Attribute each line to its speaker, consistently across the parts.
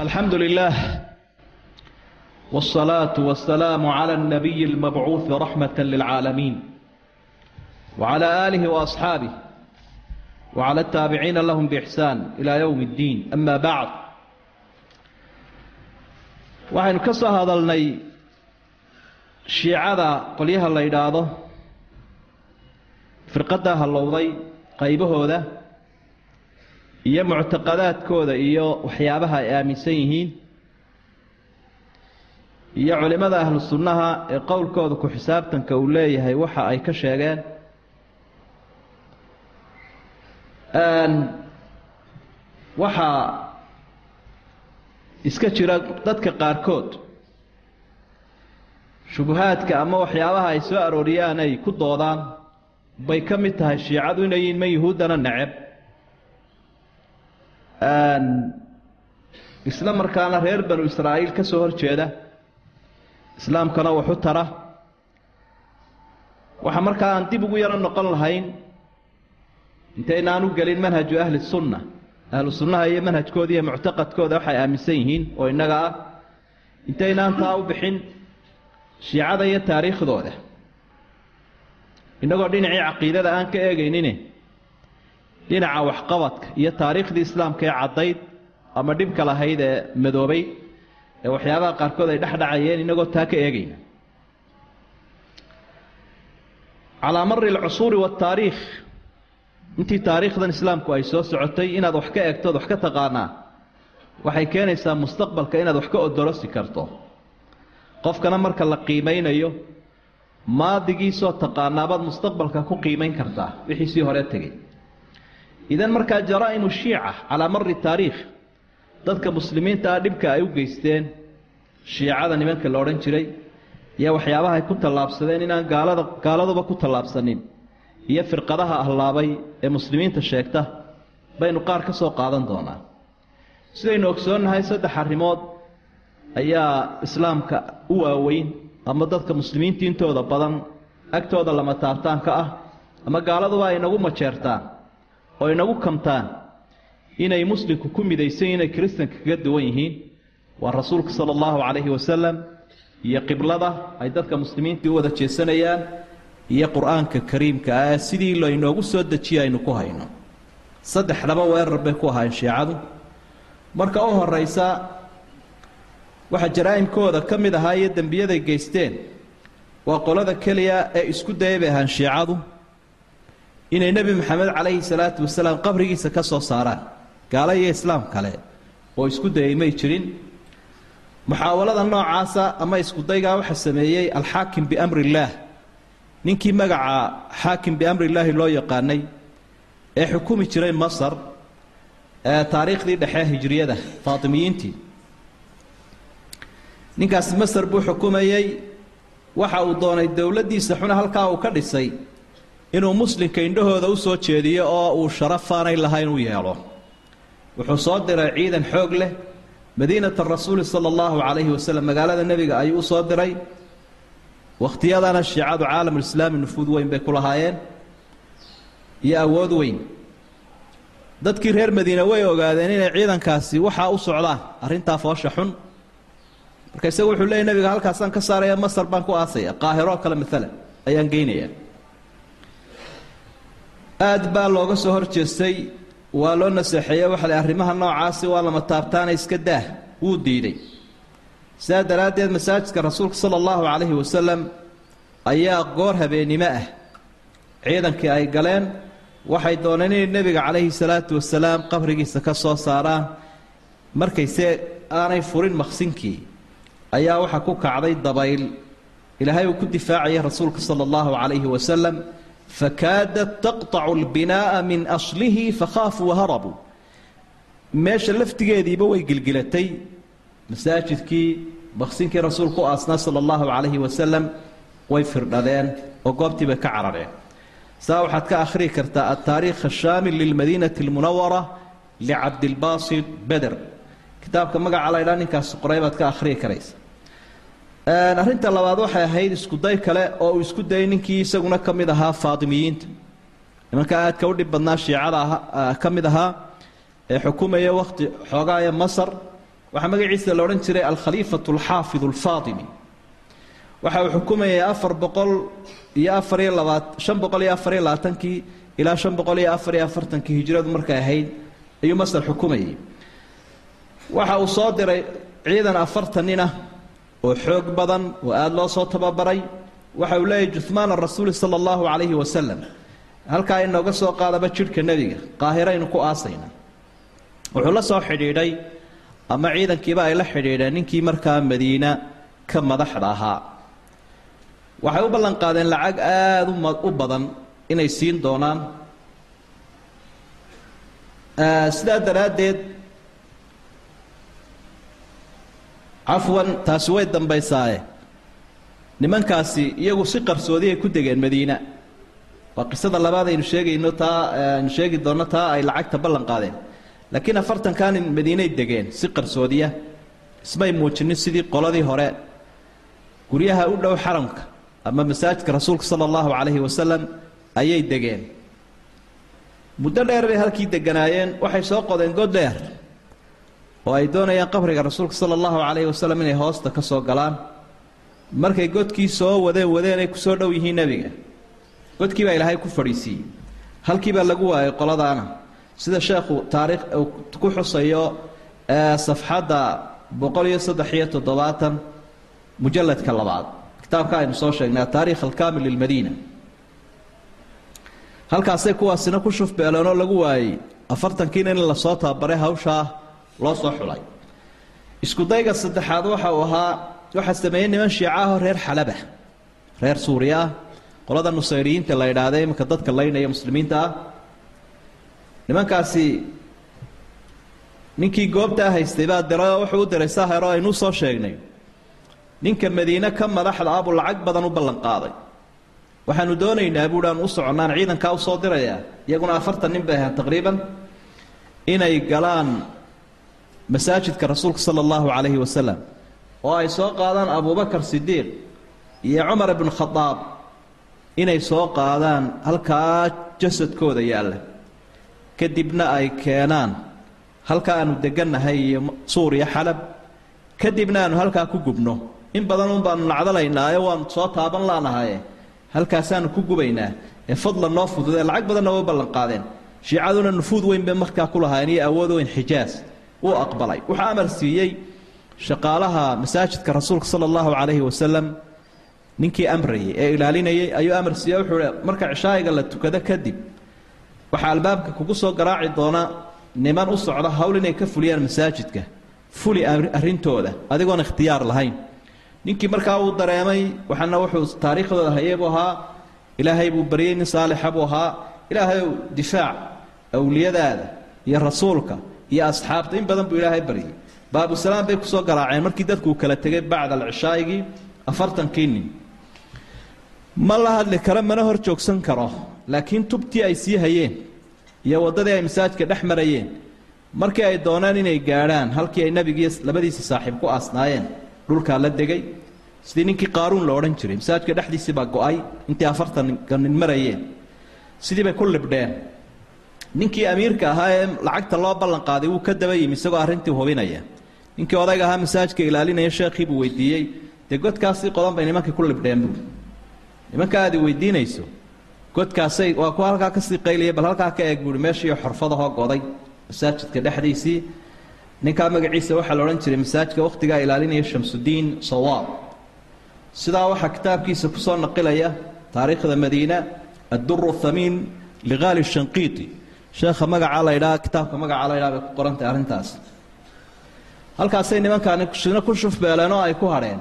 Speaker 1: الحمد لله والصلاة والسلام على النبي المبعوث رحمة للعالمين وعلى آله وأصحابه وعلى التابعين لهم بإحسان إلى يوم الدين أما بعد waxaynu ka soo hadalnay shiicada qolyaha la yidhaahdo firqadda hallowday qaybahooda iyo muctaqadaadkooda iyo waxyaabaha ay aaminsan yihiin iyo culimmada ahlu sunnaha ee qowlkooda ku xisaabtanka uu leeyahay waxa ay ka sheegeen. Waxaa iska jira dadka qaarkood shubuhaadka ama waxyaabaha ay soo arooriyaan ay ku doodaan bay ka mid tahay shiicadu inay man yuhuuddana neceb isla markaana reer banu israa'iil ka soo hor jeeda islaamkana waxu tara. Waxa markaa aan dib ugu yaro noqon lahayn intaynaan u gelin manhaju ahli sunna. Ahlu sunnaha iyo manhajkooda iyo muctaqadkooda waxay aaminsan yihiin oo innaga ah. Intaynaan taa u bixin shiicada iyo taariikhdooda. Innagoo dhinacii caqiidada aan ka eegaynine dhinaca waxqabadka iyo taariikhdii islaamka ee caddayd ama dhibka lahayd ee madoobay ee waxyaabaha qaarkood ay dhexdhacayeen innagoo taa ka eegayna. Calaa mari alcusuuri waataariikh intii taariikhdan islaamku ay soo socotay inaad wax ka eegtood wax ka taqaanaa waxay keenaysaa mustaqbalka inaad wax ka odorosi karto. Qofkana marka la qiimaynayo maadigiisoo taqaanaabaad mustaqbalka ku qiimayn kartaa wixiisii hore tegay idan markaa jaraa'imu shiica calaa mari taariikh dadka muslimiinta ah dhibka ay u geysteen shiicada nimanka la odhan jiray iyo waxyaabaha ay ku tallaabsadeen inaan gaalada gaaladuba ku tallaabsanin iyo firqadaha ahlaabay ee muslimiinta sheegta baynu qaar ka soo qaadan doonaa. Sidaynu ogsoonnahay saddex arrimood ayaa islaamka u waaweyn ama dadka muslimiinta intooda badan agtooda lama taabtaanka ah ama gaaladuba ay inagu majeertaan oo inagu kamtaan inay muslimku ku midaysan inay kiristanka kaga duwan yihiin waa rasuulka sala allahu calayhi wasalam iyo qiblada ay dadka muslimiintii u wada jeesanayaan iyo qur'aanka kariimka ah sidii laynoogu soo dejiye aynu ku hayno. Saddexdaba weerar bay ku ahaayeen shiicadu. Marka u horeysa waxaa jaraa'imkooda ka mid ahaa iyo dembiyaday geysteen waa qolada keliya ee isku dayay bay ahaan shiicadu inay nebi maxamed calayhi salaatu wasalaam qabrigiisa ka soo saaraan. Gaalo iyo islaam kale oo isku dayay may jirin. Muxaawalada noocaasa ama iskudaygaa waxaa sameeyey alxaakim biamri illaah ninkii magaca xaakim biamri illaahi loo yaqaanay ee xukumi jiray masar ee taariikhdii dhexe hijriyada faatimiyiintii. Ninkaasi masar buu xukumayey waxa uu doonay dowladdiisa xuna halkaa uu ka dhisay inuu muslimka indhahooda u soo jeediyo oo uu sharafaanay lahayn u yeelo. Wuxuu soo diray ciidan xoog leh. Madiinata rasuuli sala allahu calayhi wasalam magaalada nebiga ayuu u soo diray. Wakhtiyadana shiicadu caalamulislaami nufuud weyn bay ku lahaayeen. Iyo awood weyn. Dadkii reer madiine way ogaadeen inay ciidankaasi waxaa u socdaan arrintaa foosha xun. Marka isagu wuxuu leeyay nebiga halkaasaan ka saaraya masar baan ku aasaya. Qaahiroo kale maalan ayaan geynaya aad baa looga soo hor jeestay. Waa loo naseexeeye waxa la arrimaha noocaasi waa lama taabtaana iska daah wuu diiday. Sidaa daraaddeed masaajidka rasuulka sala allahu calayhi wasalam ayaa goor habeennimo ah. Ciidankii ay galeen waxay dooneen inay nebiga calayhi salaatu wasalaam qabrigiisa ka soo saaraan. Markayse aanay furin maqsinkii ayaa waxaa ku kacday dabayl. Ilaahay uu ku difaacayay rasuulka sala allahu calayhi wasalam fakaadat taqtacu albinaa'a min aslihi fakhaafuu waharabuu meesha laftigeediiba way gilgilatay masaajidkii maqsinkii rasuulku u aasnaa sala allahu calayhi wasalam way firdhadeen oo goobtii bay ka carareen saa waxaad ka akhriyi kartaa altaariikh ashaamil lilmadiinati almunawara licabdilbaasit beder kitaabka magaca laydhaa ninkaasi qoray baad ka akhriyi karaysa arrinta labaad waxay ahayd iskuday kale oo uu isku dayay ninkii isaguna ka mid ahaa faatimiyiinta. Nimanka aadka u dhib badnaa shiicada ka mid ahaa ee xukumaya wakhti xoogaaya masar waxaa magaciisa la odhan jiray alkhaliifatu alxaafid alfaatimi waxa uu xukumayay afar boqol iyo afar iyo labaat shan boqol iyo afar iyo labaatankii ilaa shan boqol iyo afar iyo afartankii hijradu markay ahayd ayuu masar xukumayay. Waxa uu soo diray ciidan afartan nin ah oo xoog badan oo aada loo soo tababaray waxa uu leeyahy juhmaan arasuuli sala allahu calayhi wasalam halkaa inooga soo qaadaba jidhka nebiga qaahiraynu ku aasayna wuxuu la soo xidhiidhay ama ciidankiiba ay la xidhiidheen ninkii markaa madiina ka madaxda ahaa. Waxay u ballan qaadeen lacag aada u badan inay siin doonaan. Sidaa daraaddeed cafwan taasi way dambaysaaye. Nimankaasi iyagu si qarsoodi ay ku degeen madiina. Waa qisada labaad aynu sheegayno taa aynu sheegi doonno taa ay lacagta ballan qaadeen. Laakiin afartankan madiinay degeen si qarsoodiya. Ismay muujinin sidii qoladii hore. Guryaha u dhow xaramka ama masaajidka rasuulka sala allahu calayhi wasalam ayay degeen. Muddo dheer bay halkii deganaayeen waxay soo qodeen god dheer oo ay doonayaan qabriga rasuulka sala allahu calayhi wasalam inay hoosta ka soo galaan. Markay godkii soo wadeen wadeen ay ku soo dhow yihiin nebiga. Godkii baa ilaahay ku fadhiisiiyey halkii lagu waayay qoladaana. Sida sheekhu taariikh ku xusayo safxadda boqol iyo saddex iyo toddobaatan mujalladka labaad. Kitaabka aynu soo sheegnay ataarikh alkaamil lilmadiina. Halkaasay kuwaasina ku shufbeeleenoo lagu waayey afartankiina in la soo tababaray hawshaa loo soo xulay. Iskudayga saddexaad waxa uu ahaa waxaa sameeyey niman shiicaahoo reer xalaba reer suuriya qolada nusayriyiinta la idhaahda iminka dadka laynaya muslimiinta. Ah nimankaasi ninkii goobtaa haystay baa diray oo wuxuu u diray sahero aynuu soo sheegnay. Ninka madiine ka madaxda ah buu lacag badan u ballan qaaday. Waxaanu doonaynaa buuhi aan u soconnaan ciidankaa u soo dirayaa iyaguna afartan nin bay ahaan taqriiban. Inay galaan masaajidka rasuulka sala allahu calayhi wasalam oo ay soo qaadaan abubakar sidiiq iyo cumar ibnu khadaab inay soo qaadaan halkaa jasadkooda yaalla kadibna ay keenaan halkaa aanu degannahay iyo suuriya xalab. Kadibna aanu halkaa ku gubno. In badan un baanu nacdalaynaayo waanu soo taaban laanahaye halkaasaanu ku gubaynaa ee fadlan noo fududee lacag badanna way u ballan qaadeen. Shiicaduna nufuud weyn bay markaa ku lahaayeen iyo awood weyn xijaas wuu aqbalay. Wuxuu amar siiyey shaqaalaha masaajidka rasuulka sala allahu calayhi wasalam ninkii amrayay ee ilaalinayay ayuu amar siiyey. Wuxuu hi marka cishaayiga la tukado kadib waxaa albaabka kugu soo garaaci doona niman u socda hawl inay ka fuliyaan masaajidka. Fuli arrintooda adigoon ikhtiyaar lahayn. Ninkii markaa uu dareemay waxaana wuxuu taariikhdooda hayay ahaa ilaahay buu baryey nin saalixa buu ahaa. Ilaahayow difaac awliyadaada iyo rasuulka iyo asxaabta in badan buu ilaahay baryay baabusalaam bay ku soo garaaceen markii dadku uu kala tegay bacda alcishaa'igii afartankii nin ma la hadli karo mana hor joogsan karo. Laakiin tubtii ay sii hayeen iyo waddadii ay masaajidka dhex marayeen markii ay dooneen inay gaadhaan halkii ay nebigiiyo labadiisa saaxiib ku aasnaayeen dhulkaa la degay. Sidii ninkii qaaruun la odhan jiray masaajidka dhexdiisii baa go'ay intii afartanka marayeen. Sidii bay ku libdheen ninkii amiirka ahaa ee lacagta loo ballan qaaday wuu ka daba yimi isagoo arrintii hubinaya. Ninkii odayga ahaa masaajidka ilaalinaya sheekhii buu weydiiyey. Dee godkaasii qodan bay nimankii ku libdheen buui nimanka aad i weydiinayso godkaasay waa kuwa halkaa ka sii qaylaya bal halkaa ka eeg buuhi meeshiiyo xorfadahoo goday masaajidka dhexdiisii. Ninkaa magaciisa waxaa la odhan jiray masaajidka wakhtigaa ilaalinaya shamsudiin sawaab. Sidaa waxaa kitaabkiisa ku soo naqilaya taariikhda madiina adduru thamiin ligaali shanqiiti sheekha magacaa la ydhaa kitaabka magacaa la ydhaa bay ku qorantahay arrintaas. Halkaasay nimankaani sina ku shufbeeleen oo ay ku hadheen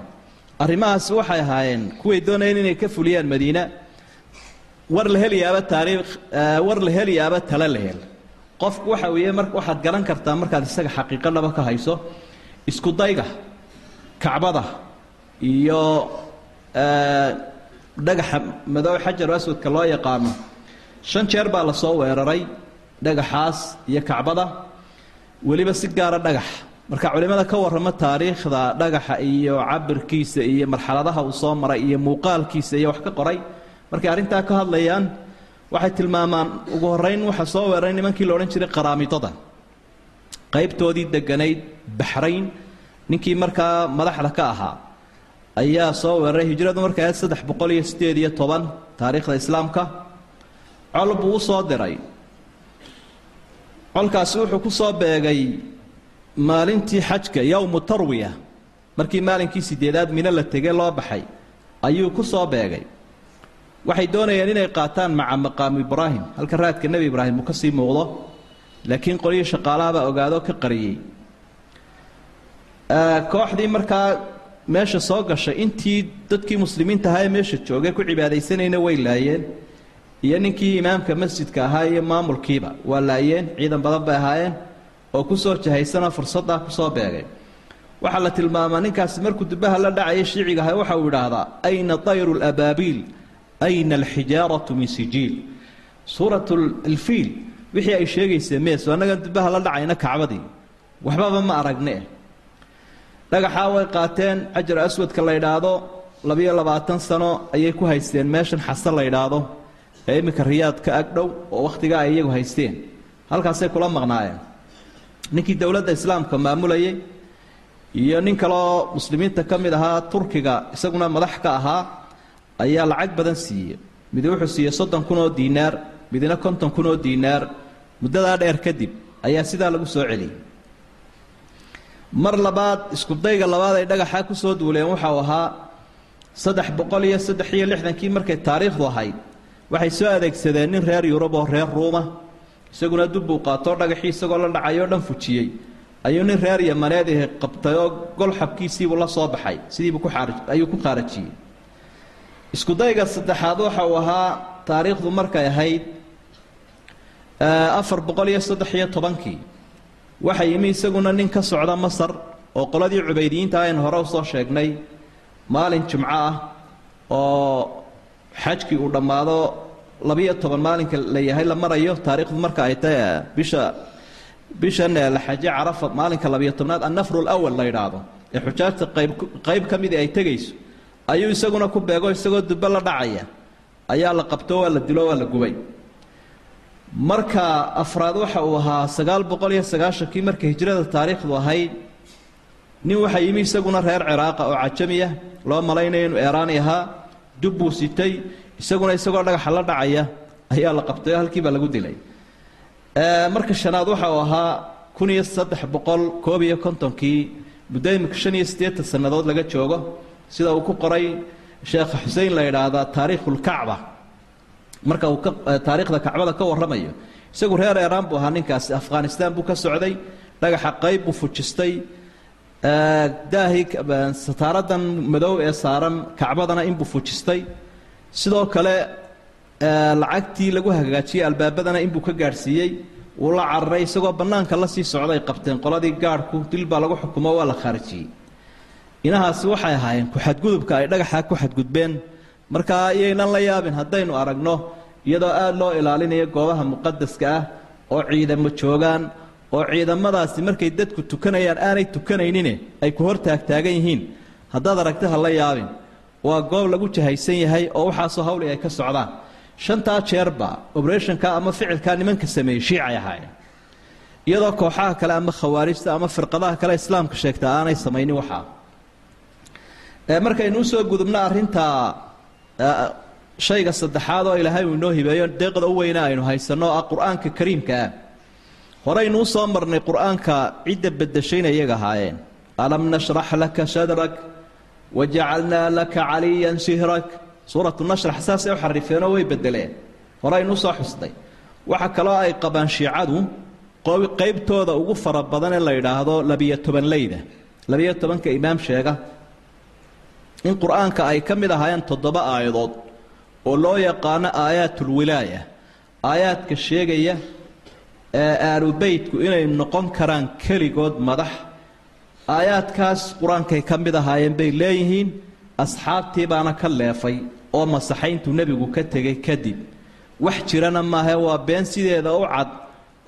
Speaker 1: arrimahaas waxay ahaayeen kuway doonayeen inay ka fuliyaan madiina war la heliyaaba taariikh war la heliyaaba tale la hel. Qofku waxa weeye mar waxaad garan kartaa markaad isaga xaqiiqo dhaba ka hayso isku dayga kacbada iyo dhagaxa madow xajar aswadka loo yaqaano. Shan jeer baa la soo weeraray dhagaxaas iyo kacbada weliba si gaara dhagax. Marka culimmada ka warrama taariikhda dhagaxa iyo cabirkiisa iyo marxaladaha uu soo maray iyo muuqaalkiisa iyo wax ka qoray markay arrintaa ka hadlayaan waxay tilmaamaan ugu horrayn waxaa soo weeraray nimankii la odhan jiray qaraamidada qaybtoodii deganayd baxrayn ninkii markaa madaxda ka ahaa ayaa soo weeraray hijradu markaa saddex boqol iyo sideed iyo toban taariikhda islaamka. Col buu u soo diray colkaasi wuxuu ku soo beegay maalintii xajka yowmu tarwiya. Markii maalinkii sideedaad mino la tegey loo baxay ayuu ku soo beegay. Waxay doonayeen inay qaataan maca maqaamu ibraahim. Halka raadka nebi ibraahim uu ka sii muuqdo laakiin qolyihii shaqaalahabaa ogaadoo ka qariyey. Kooxdii markaa meesha soo gashay intii dadkii muslimiinta ahaa ee meesha joogay ku cibaadaysanayna way laayeen iyo ninkii imaamka masjidka ahaa iyo maamulkiiba. Waa laayeen ciidan badan bay ahaayeen oo ku soo jahaysanoo fursaddaa ku soo beegay. Waxaa la tilmaamaa ninkaasi markuu dubaha la dhacaya shiiciga ahay waxa uu idhaahdaa ayna tayru labaabiil ayna alxijaaratu min sijiil? Suurat alfiil wixii ay sheegaysee mees annagan dubaha la dhacayna kacbadii. Waxbaba ma aragne. Dhagaxaa way qaateen xajar aswadka la ydhaahdo labiyo labaatan sano ayay ku haysteen meeshan xasan la ydhaahdo ee iminka riyaad ka agdhow oo wakhtigaa ay iyagu haysteen. Halkaasay kula maqnaayeen. Ninkii dowladda islaamka maamulayay iyo nin kaleoo muslimiinta ka mid ahaa turkiga isaguna madax ka ahaa ayaa lacag badan siiyey. Mid wuxuu siiyey soddon kun oo diinaar midna konton kun oo diinaar. Muddadaa dheer kadib ayaa sidaa lagu soo celiyey. Mar labaad iskudayga labaad ay dhagaxaa ku soo duuleen waxau ahaa saddex boqol iyo saddex iyo lixdankii markay taariikhdu ahayd waxay soo adeegsadeen nin reer yurub oo reer ruuma. Isaguna dubbuu qaatoo dhagaxii isagoo la dhacayoo dhan fujiyey. Ayuu nin reer yamaneed ahi qabtay oo gol xabkiisiibuu la soo baxay. Sidiibuu ku ayuu ku qaarajiyey iskudayga saddexaad waxa uu ahaa taariikhdu markay ahayd afar boqol iyo saddex iyo tobankii. Waxa yimi isaguna nin ka socda masar oo qoladii cubaydiyiinta aynu hore u soo sheegnay maalin jimco ah oo xajkii uu dhammaado labiyo toban maalinka la yahay la marayo taariikhdu marka ay tahay bisha bishan la xaje carafa maalinka labiyo tobnaad annafru lawal la yidhaahdo ee xujaajta qayb ka midii ay tegayso ayuu isaguna ku beego isagoo dubbe la dhacaya ayaa la qabto waa la dilo waa la gubay. Marka afraad waxa uu ahaa sagaal boqol iyo sagaashankii marka hijrada taariikhdu ahayd nin waxaa yimi isaguna reer ciraaqa oo cajamiya loo malaynayo inuu eeraani ahaa dubbuu sitay isaguna isagoo dhagaxa la dhacaya ayaa la qabtay oo halkiibaa lagu dilay. Marka shanaad waxa uu ahaa kun iyo saddex boqol koob iyo kontonkii muddo imika shan iyo siddeetan sannadood laga joogo sida uu ku qoray sheekha xusein la yidhaahdaa taariikhulkacba marka uu taariikhda kacbada ka warramayo isagu reer eeraan buu ahaa ninkaasi afghanistan buu ka socday dhagaxa qayb buu fujistay daahii sataaradan madow ee saaran kacbadana inbuu fujistay. Sidoo kale lacagtii lagu hagaajiyey albaabadana inbuu ka gaadhsiiyey wuu la cararay isagoo bannaanka la sii socday qabteen qoladii gaadhku dil baa lagu xukumo waa la khaarijiyey inahaasi waxay ahaayeen ku-xadgudubka ay dhagaxaa ku xadgudbeen markaa iyaynan la yaabin haddaynu aragno iyadoo aada loo ilaalinayo goobaha muqadaska ah oo ciidamo joogaan oo ciidamadaasi markay dadku tukanayaan aanay tukanaynine ay ku hor taagtaagan yihiin. Haddaad aragta ha la yaabin. Waa goob lagu jahaysan yahay oo waxaasoo hawli ay ka socdaan. Shantaa jeerba oberationka ama ficilkaa nimanka sameeyey shiicay ahaayeen. Iyadoo kooxaha kale ama khawaarijta ama firqadaha kale islaamka sheegta aanay samaynin waxaa markaynu u soo gudubno arrinta shayga saddexaad oo ilaahay uu inoo hibeeyo deeqda u weyna aynu haysanno oo ah qur'aanka kariimka ah horaynu u soo marnay qur'aanka cidda bedeshayna iyaga ahaayeen. Alam nashrax laka sadrak wajacalnaa laka caliyan sihrak suuratu nashrax saasay u xarifeenoo way bedeleen horaynu u soo xusnay waxa kaloo ay qabaan shiicadu qaybtooda ugu fara badan ee la yidhaahdo labiyo tobanleyda labiyo tobanka imaam sheega. In qur'aanka ay ka mid ahaayeen toddoba aayadood oo loo yaqaano aayaatulwilaaya aayaadka sheegaya ee aalubeytku inay noqon karaan keligood madax. Aayaadkaas qur'aankay ka mid ahaayeen bay leeyihiin asxaabtii baana ka leefay oo masaxayntu nebigu ka tegay kadib. Wax jirana maahe waa been sideeda u cad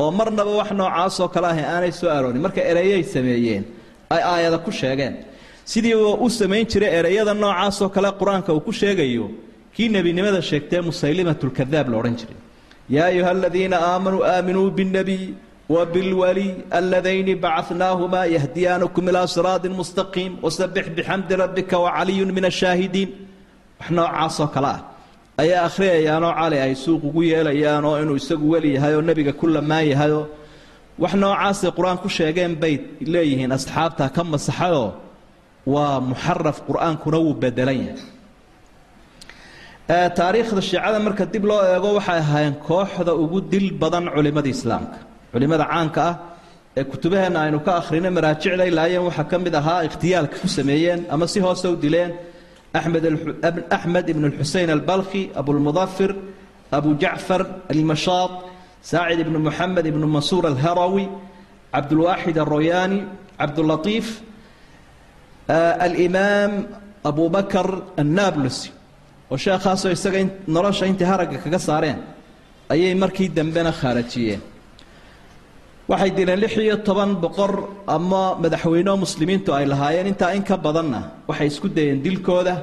Speaker 1: oo marnaba wax noocaasoo kale ahi aanay soo aroorin. Marka ereyay sameeyeen ay aayada ku sheegeen. Sidii u samayn jiray ereyada noocaasoo kale qur'aanka uu ku sheegayo kii nebinimada sheegtee musaylimatulkadaab la odhan jiray yaa ayuha aladiina aamanuu aaminuu biاlnabiy wa bilwaliy aladayni bacadnaahumaa yahdiyaanukum ilaa siraadi mustaqiim wasabix bixamdi rabbika wacaliyun min ashaahidiin wax noocaasoo kale ah ayaa akhriyayaanoo cali ay suuq ugu yeelayaanoo inuu isagu weli yahay oo nebiga ku lamaan yahayoo wax noocaasay qur'aan ku sheegeen bay leeyihiin asxaabta ka masaxayoo waa muxaraf qur'aankuna wuu bedelan taariikhda shiicada marka dib loo eego waxay ahaayeen kooxda ugu dil badan culimmada islaamka. Culimmada caanka ah ee kutubaheenna aynu ka akhrina maraajicda ilaayeen waxaa ka mid ahaa ikhtiyaalka ku sameeyeen ama si hoose u dileen axmed ibn xusein albalkhi abulmudafir abu jacfar almashaad saacid ibnu muxamed ibnu mansuur alharawi cabdulwaaxid alroyaani cabdulatiif alimaam abu bakar annablusi oo sheekhaasoo isaga nolosha intay haragga kaga saareen ayay markii dambena khaarajiyeen. Waxay dileen lix iyo toban boqor ama madaxweyneo muslimiintu ay lahaayeen. Intaa in ka badanna waxay isku dayeen dilkooda.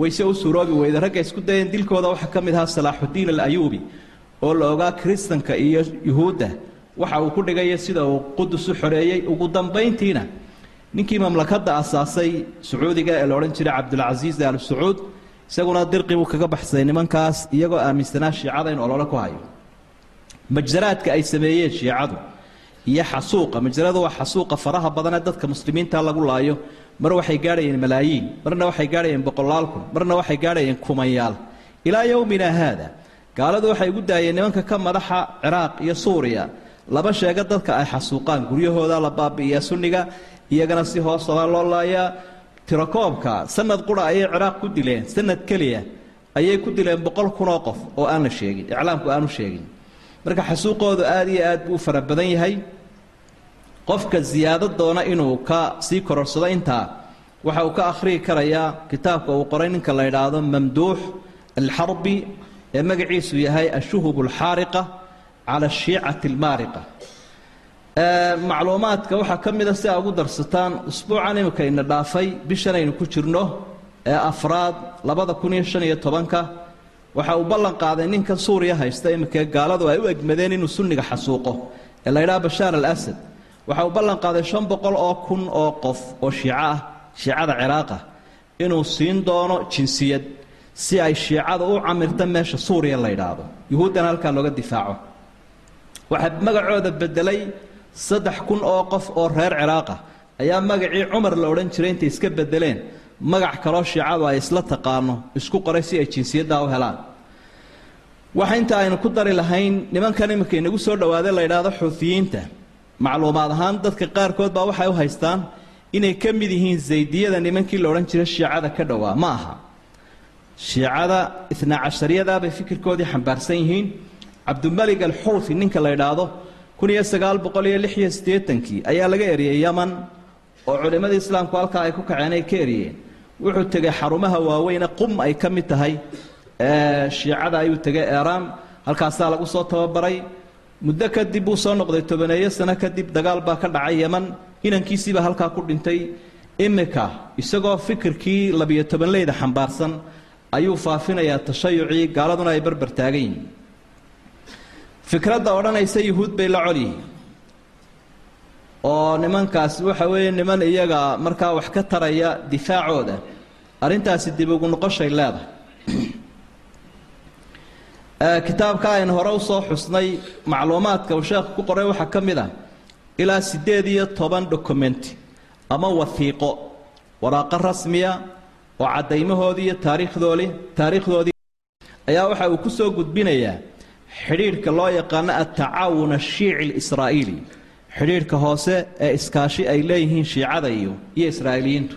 Speaker 1: Wayse u suroobi weyda ragga isku dayeen dilkooda. Waxaa ka mid ahaa salaaxudiin alayuubi oo la ogaa kiristanka iyo yuhuudda. Waxa uu ku dhigaya sida uu qudus u xoreeyey. Ugu dambayntiina ninkii mamlakadda asaasay sacuudiga ee la odhan jiray cabdulcasiis al sacuud isaguna dirqi buu kaga baxsaday nimankaas iyagoo aaminsanaa shiicada in olole ku hayo. Majsaraadka ay sameeyeen shiicadu iyo xasuuqa. Majsaradu waa xasuuqa faraha badanee dadka muslimiinta lagu laayo. Mar waxay gaadhayeen malaayiin marna waxay gaadhayeen boqolaal kun marna waxay gaadhayeen kumanyaal ilaa yowmina haada gaaladu waxay ugu daayeen nimanka ka madaxa ciraaq iyo suuriya. Laba sheega dadka ay xasuuqaan guryahooda la baabi'iyaa sunniga iyagana si hoosaba loo laayaa tirakoobka sanad qura ayay ciraaq ku dileen sanad keliya ayay ku dileen boqol kunoo qof oo aan la sheegin iclaamku aanu sheegin. Marka xasuuqoodu aada iyo aad buu fara badan yahay. Qofka ziyaado doona inuu ka sii kororsado intaa waxa uu ka akhriyi karayaa kitaabka uu qoray ninka la yidhaahdo mamduux alxarbi ee magaciisu yahay ashuhub alxaariqa cala ashiicati almaariqa macluumaadka waxaa ka mida si aa ugu darsataan usbuucan imika ina dhaafay bishan aynu ku jirno ee afraad labada kun iyo shan iyo tobanka waxa uu ballan qaaday ninkan suuriya haysta imika gaaladu ay u egmadeen inuu sunniga xasuuqo ee la ydhaha bashaar al asad waxa uu ballan qaaday shan boqol oo kun oo qof oo shiico ah shiicada ciraaqa inuu siin doono jinsiyad si ay shiicada u camirta meesha suuriya la yidhaahdo. Yuhuuddana halkaa looga difaaco. Waxaa magacooda bedelay saddex kun oo qof oo reer ciraaqa ayaa magacii cumar la odhan jiray intay iska bedeleen. Magac kaloo shiicadu ay isla taqaano isku qoray si ay jinsiyaddaa u helaan. Waxa inta aynu ku dari lahayn nimankan iminka inagu soo dhawaada la yidhaahdo xuufiyiinta macluumaad ahaan dadka qaarkood baa waxay u haystaan inay ka mid yihiin zaydiyada nimankii la odhan jiray shiicada ka dhowaa. Ma aha. Shiicada itnaa cashariyada bay fikirkoodii xambaarsan yihiin. Cabdimelig alxuufi ninka la yidhaahdo siddeetankii ayaa laga eriyey yaman oo culimmadii islaamku halkaa ay ku kaceen ay ka eriyeen. Wuxuu tegey xarumaha waaweyne qum ay ka mid tahay shiicada ayuu tegay eraam halkaasaa lagu soo tababaray. Muddo kadib buu soo noqday tobaneeyo sano kadib dagaal baa ka dhacay yaman inankiisiibaa halkaa ku dhintay. Imika isagoo fikirkii labiyo tobanleyda xambaarsan ayuu faafinayaa tashayucii gaaladuna ay barbar taagan fikradda odhanaysa yuhuud bay la col yihiin. oo nimankaasi waxa weeye niman iyaga markaa wax ka taraya difaacooda. Arrintaasi dib ugu noqoshay leedahay. Kitaabka aynu hore u soo xusnay macluumaadka uu sheekhu ku qoray waxaa ka mid ah ilaa siddeed iyo toban dokumenti ama wahiiqo waraaqo rasmiya oo caddaymahoodii iyo taariikhdoodii taariikhdoodii ayaa waxa uu ku soo gudbinayaa xidhiidhka loo yaqaano altacaawun ashiici alisraa'iili. Xidhiidhka hoose ee iskaashi ay leeyihiin shiicada iyo iyo israa'iiliyiintu.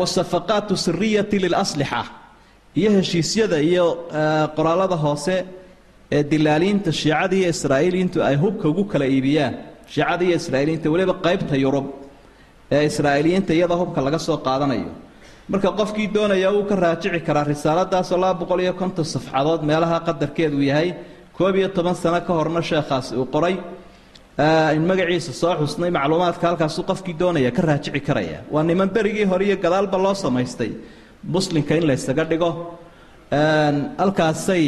Speaker 1: Wasafaqaatu siriyati lilaslixa. Iyo heshiisyada iyo qoraalada hoose ee dilaaliinta shiicada iyo israa'iiliyiintu ay hubka ugu kala iibiyaan. Shiicada iyo israa'iiliyiinta weliba qaybta yurub ee israa'iiliyiinta iyada hubka laga soo qaadanayo marka qofkii doonaya uu ka raajici karaa risaaladaasoo laba boqol iyo konton safxadood meelaha qadarkeedu yahay koob iyo toban sano ka horna sheekhaasi uu qoray. In magaciisa soo xusnay macluumaadka halkaasuu qofkii doonaya ka raajici karaya. Waa niman berigii hore iyo gadaalba loo samaystay. Muslimka in laysaga dhigo. Halkaasay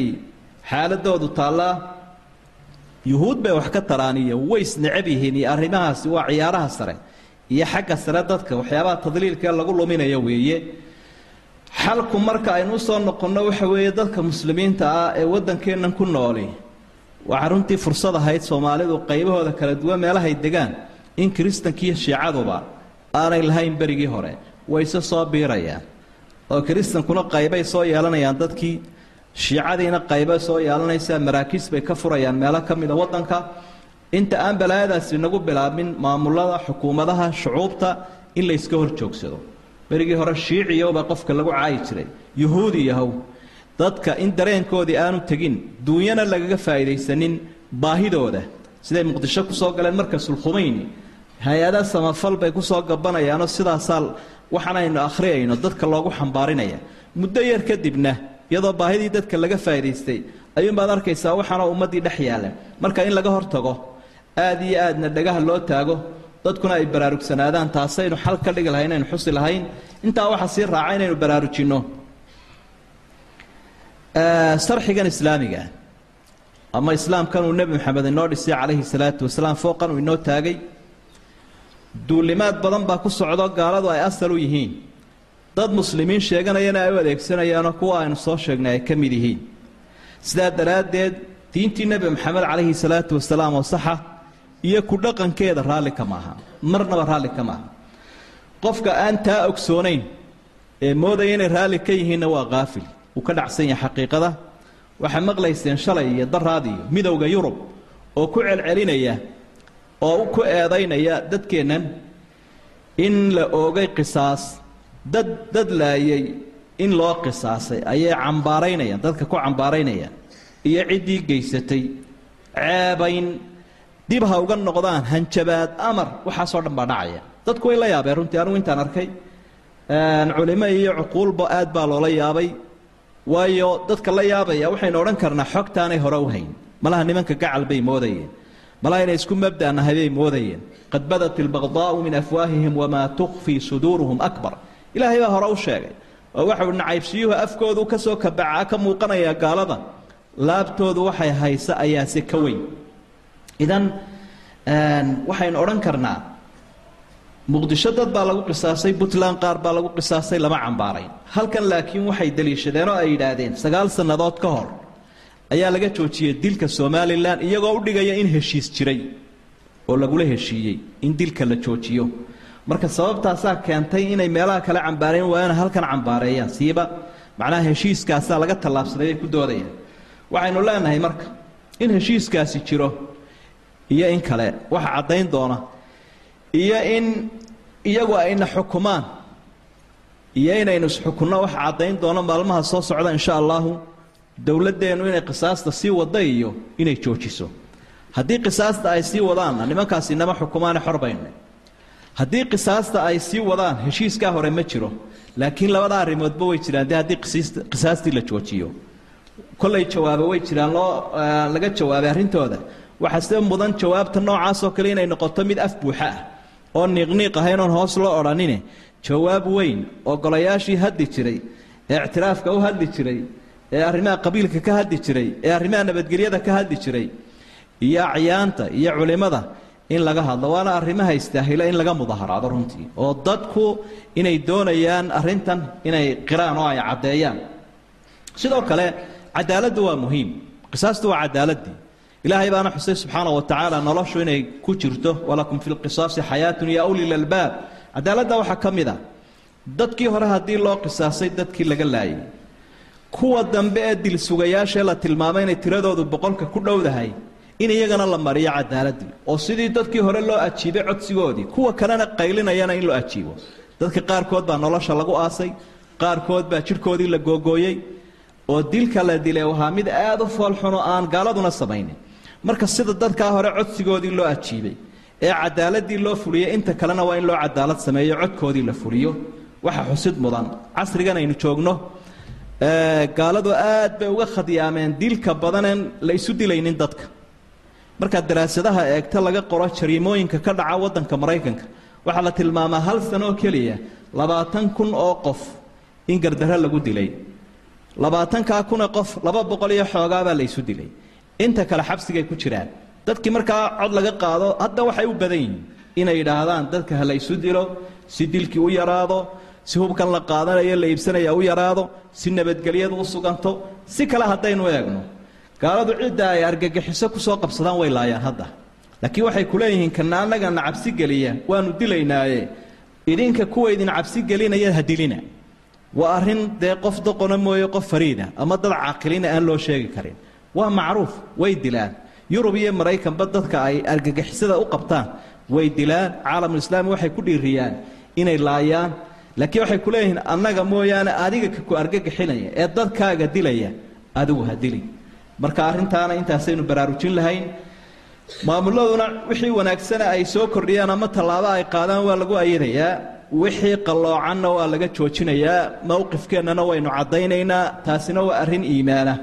Speaker 1: xaaladoodu taallaa. Yuhuud bay wax ka taraan iyo ways necab yihiin iyo arrimahaasi waa ciyaaraha sare iyo xagga sare dadka waxyaabaha tadliilka lagu luminayo weeye. Xalku marka aynu u soo noqonno waxa weeye dadka muslimiinta ah ee waddankeennan ku nooli. Waxaa runtii fursad ahayd soomaalidu qaybahooda kala duwan meelahay degaan in kiristankiiyo shiicaduba aanay lahayn berigii hore. Wayse soo biirayaan. Oo kiristankuna qaybay soo yeelanayaan dadkii. Shiicadiina qaybay soo yeelanaysaa maraakiis bay ka furayaan meelo ka mida waddanka inta aan balaayadaasi nagu bilaabmin maamulada xukuumadaha shucuubta in layska hor joogsado. Berigii hore shiiciyowbaa qofka lagu caayi jiray yuhuudi yahow dadka in dareenkoodii aanu tegin duunyana lagaga faa'iidaysanin baahidooda. Siday muqdisho ku soo galeen markasul khumayni hay'ada samafal bay ku soo gabanayaanoo sidaasaa waxaan aynu akhriyayno dadka loogu xambaarinaya. Muddo yar kadibna iyadoo baahidii dadka laga faa'idaystay ayuunbaad arkaysaa waxaanoo ummaddii dhex yaalla. Marka in laga hortago aad iyo aadna dhagaha loo taago dadkuna ay baraarugsanaadaan taasaynu xal ka dhigi lahayn aynu xusi lahayn. Intaa waxaa sii raaca inaynu baraarujinno. Sarxigan islaamiga ama islaamkan uu nebi maxamed inoo dhisay calayhi salaatu wasalaam fooqan uu inoo taagay duulimaad badan baa ku socdo gaaladu ay asal u yihiin. Dad muslimiin sheeganayana ay u adeegsanayaanoo kuwa aynu soo sheegnay ay ka mid yihiin. Sidaa daraaddeed diintii nebi maxamed calayhi salaatu wasalaam oo saxa iyo ku dhaqankeeda raalli ka maaha marnaba raalli ka maaha. Qofka aan taa ogsoonayn ee moodaya inay raalli ka yihiinna waa kaafil uu ka dhacsan yahay xaqiiqada waxaa maqlayseen shalay iyo daraad iyo midowda yurub oo ku celcelinaya oo ku eedaynaya dadkeennan in la oogay qisaas dad dad laayay in loo qisaasay ayay cambaaraynayaan dadka ku cambaaraynayaan iyo ciddii geysatay ceebayn dib ha uga noqdaan hanjabaad amar waxaasoo dhan baa dhacaya. Dadku way la yaabeen runtii anugu intaan arkay. Culimo iyo cuquulba aad baa loola yaabay. Waayo dadka la yaabaya waxaynu odhan karnaa xogtaanay hore u hayn. Malaha nimanka gacal bay moodayeen. Malaha inay isku mabda'nahay bay moodayeen. Qad badat ilbaqdaa'u min afwaahihim wamaa tukfii suduuruhum akbar. Ilaahay baa hore u sheegay. Oo waxau nacaybsiyuhu afkoodu ka soo kabacaa ka muuqanayaa gaalada. Laabtoodu waxay haysa ayaase ka weyn idan waxaynu odhan karnaa muqdisho dad baa lagu qisaasay puntland qaar baa lagu qisaasay lama cambaarayn halkan laakiin waxay daliishadeen oo ay yidhaahdeen sagaal sannadood ka hor ayaa laga joojiyey dilka somalilan iyagoo u dhigaya in heshiis jiray oo lagula heshiiyey in dilka la joojiyo. Marka sababtaasaa keentay inay meelaha kale cambaareen waayana halkan cambaareeyaan. Siiba macnaha heshiiskaasaa laga tallaabsaday ay ku doodayaan. Waxaynu leenahay marka in heshiiskaasi jiro iyo in kale waxa caddayn doona iyo in iyagu ayna xukumaan iyo inaynu isxukunno waxa caddayn doono maalmaha soo socda insha allahu dowladdeennu inay qisaasta sii wadda iyo inay joojiso. Haddii qisaasta ay sii wadaanna nimankaasi inama xukumaane xor haddii qisaasta ay sii wadaan heshiiskaa hore ma jiro. Laakiin labada arrimoodba way jiraan dee haddii qisaastii la joojiyo. Kollay jawaabo way jiraan loo laga jawaabay arrintooda waxaa sida mudan jawaabta noocaasoo kale inay noqoto mid af buuxa ah oo niiqniiq ahayn oon hoos loo odhanine jawaab weyn oo golayaashii haddi jiray ee ictiraafka u hadli jiray ee arrimaha qabiilka ka hadli jiray ee arrimaha nabadgelyada ka hadli jiray iyo acyaanta iyo culimmada in laga hadlo. Waana arrimaha istaahila in laga mudaharaado runtii oo dadku inay doonayaan arrintan inay qiraan oo ay caddeeyaan. Sidoo kale cadaaladdu waa muhiim. Qisaastu waa cadaaladii ilaahay baana xusay subxaana wa tacaala noloshu inay ku jirto walakum fi lqisaasi xayaatun ya uli lalbaab. Cadaaladda waxaa ka mid a dadkii hore haddii loo qisaasay dadkii laga laayay. Kuwa dambe ee dilsugayaashee la tilmaamay inay tiradoodu boqolka ku dhowdahay in iyagana la mariyo cadaaladii. Oo sidii dadkii hore loo ajiibay codsigoodii kuwa kalena qaylinayana in loo ajiibo. Dadka qaarkood baa nolosha lagu aasay qaarkood baa jidhkoodii la googooyey oo dilka la dilay wahaa mid aad u foolxuno aan gaaladuna samaynin marka sida dadkaa hore codsigoodii loo ajiibay ee cadaaladii loo fuliyey inta kalena waa in loo cadaalad sameeyo codkoodii la fuliyo. Waxa xusid mudan. Casrigan aynu joogno. Gaaladu aad bay uga khadyaameen dilka badaneen la isu dilaynin dadka. Markaad daraasadaha eegta laga qoro jariimooyinka ka dhaca waddanka maraykanka waxaa la tilmaamaa hal sano keliya. Labaatan kun oo qof in gardarro lagu dilay. Labaatankaa kunee qof laba boqol iyo xoogaabaa la isu dilay inta kale xabsigay ku jiraan. Dadkii markaa cod laga qaado hadda waxay u badan yihiin inay yidhaahdaan dadka ha la dilo si dilkii u yaraado si hubkan la qaadanayo la iibsanaya u yaraado si nabadgelyadu u suganto si kale haddaynu eegno. Gaaladu cidda ay argagixiso ku soo qabsadaan way laayaan hadda. Laakiin waxay ku leeyihiin kana annagana cabsi geliya waanu dilaynaaye. Idinka kuwa idin cabsi gelinaya ha dilina. Waa arrin dee qof doqona mooye qof fariida ama dad caaqilina aan loo sheegi karin waa macruuf way dilaan. Yurub iyo maraykanba dadka ay argagixisada u qabtaan way dilaan. Caalamulislaami waxay ku dhiiriyaan inay laayaan. Laakiin waxay ku annaga mooyaane adiga ku argagixinaya ee dadkaaga dilaya adigu ha dili. Marka arrintaana intaasaynu baraarujin lahayn maamuladuna wixii wanaagsana ay soo kordhiyaan ama tallaabo ay qaadaan waa lagu ayadayaa wixii qalloocanna waa laga joojinayaa. Mowqifkeennana waynu caddaynaynaa. Taasina waa arrin iimaana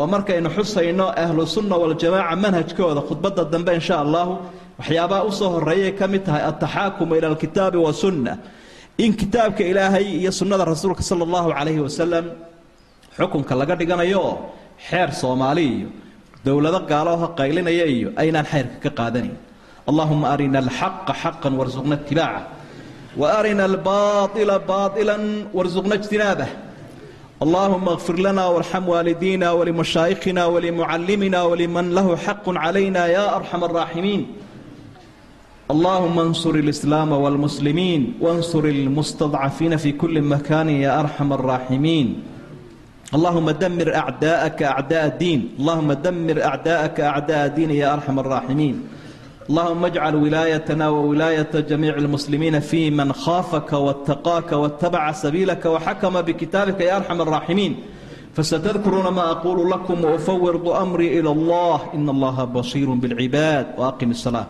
Speaker 1: oo markaynu xusayno ahlu sunna waljamaaca manhajkooda khudbadda dambe insha allahu waxyaabaha u soo horreeyay ka mid tahay altaxaakumu ila alkitaabi wasunna in kitaabka ilaahay iyo sunnada rasuulka sala allahu calayhi wasalam xukunka laga dhiganayo xeer soomaali iyo dowlado gaaloha qaylinaya iyo aynaan xeyrka ka qaadanayn allahuma arina alxaqa xaqan warsuqna itibaaca wa arina albaaila baailan warsuqna ijtinaabah اللهم اغفر لنا وارحم والدينا ولمشايخنا ولمعلمنا ولمن له حق علينا يا أرحم الراحمين اللهم انصر الإسلام والمسلمين وانصر المستضعفين في كل مكان يا أرحم الراحمين اللهم دمر أعداءك أعداء الدين اللهم دمر أعداءك أعداء الدين يا أرحم الراحمين اللهم اجعل ولايتنا وولاية جميع المسلمين في من خافك واتقاك واتبع سبيلك وحكم بكتابك يا أرحم الراحمين فستذكرون ما أقول لكم وأفوض أمري إلى الله إن الله بصير بالعباد وأقم الصلاة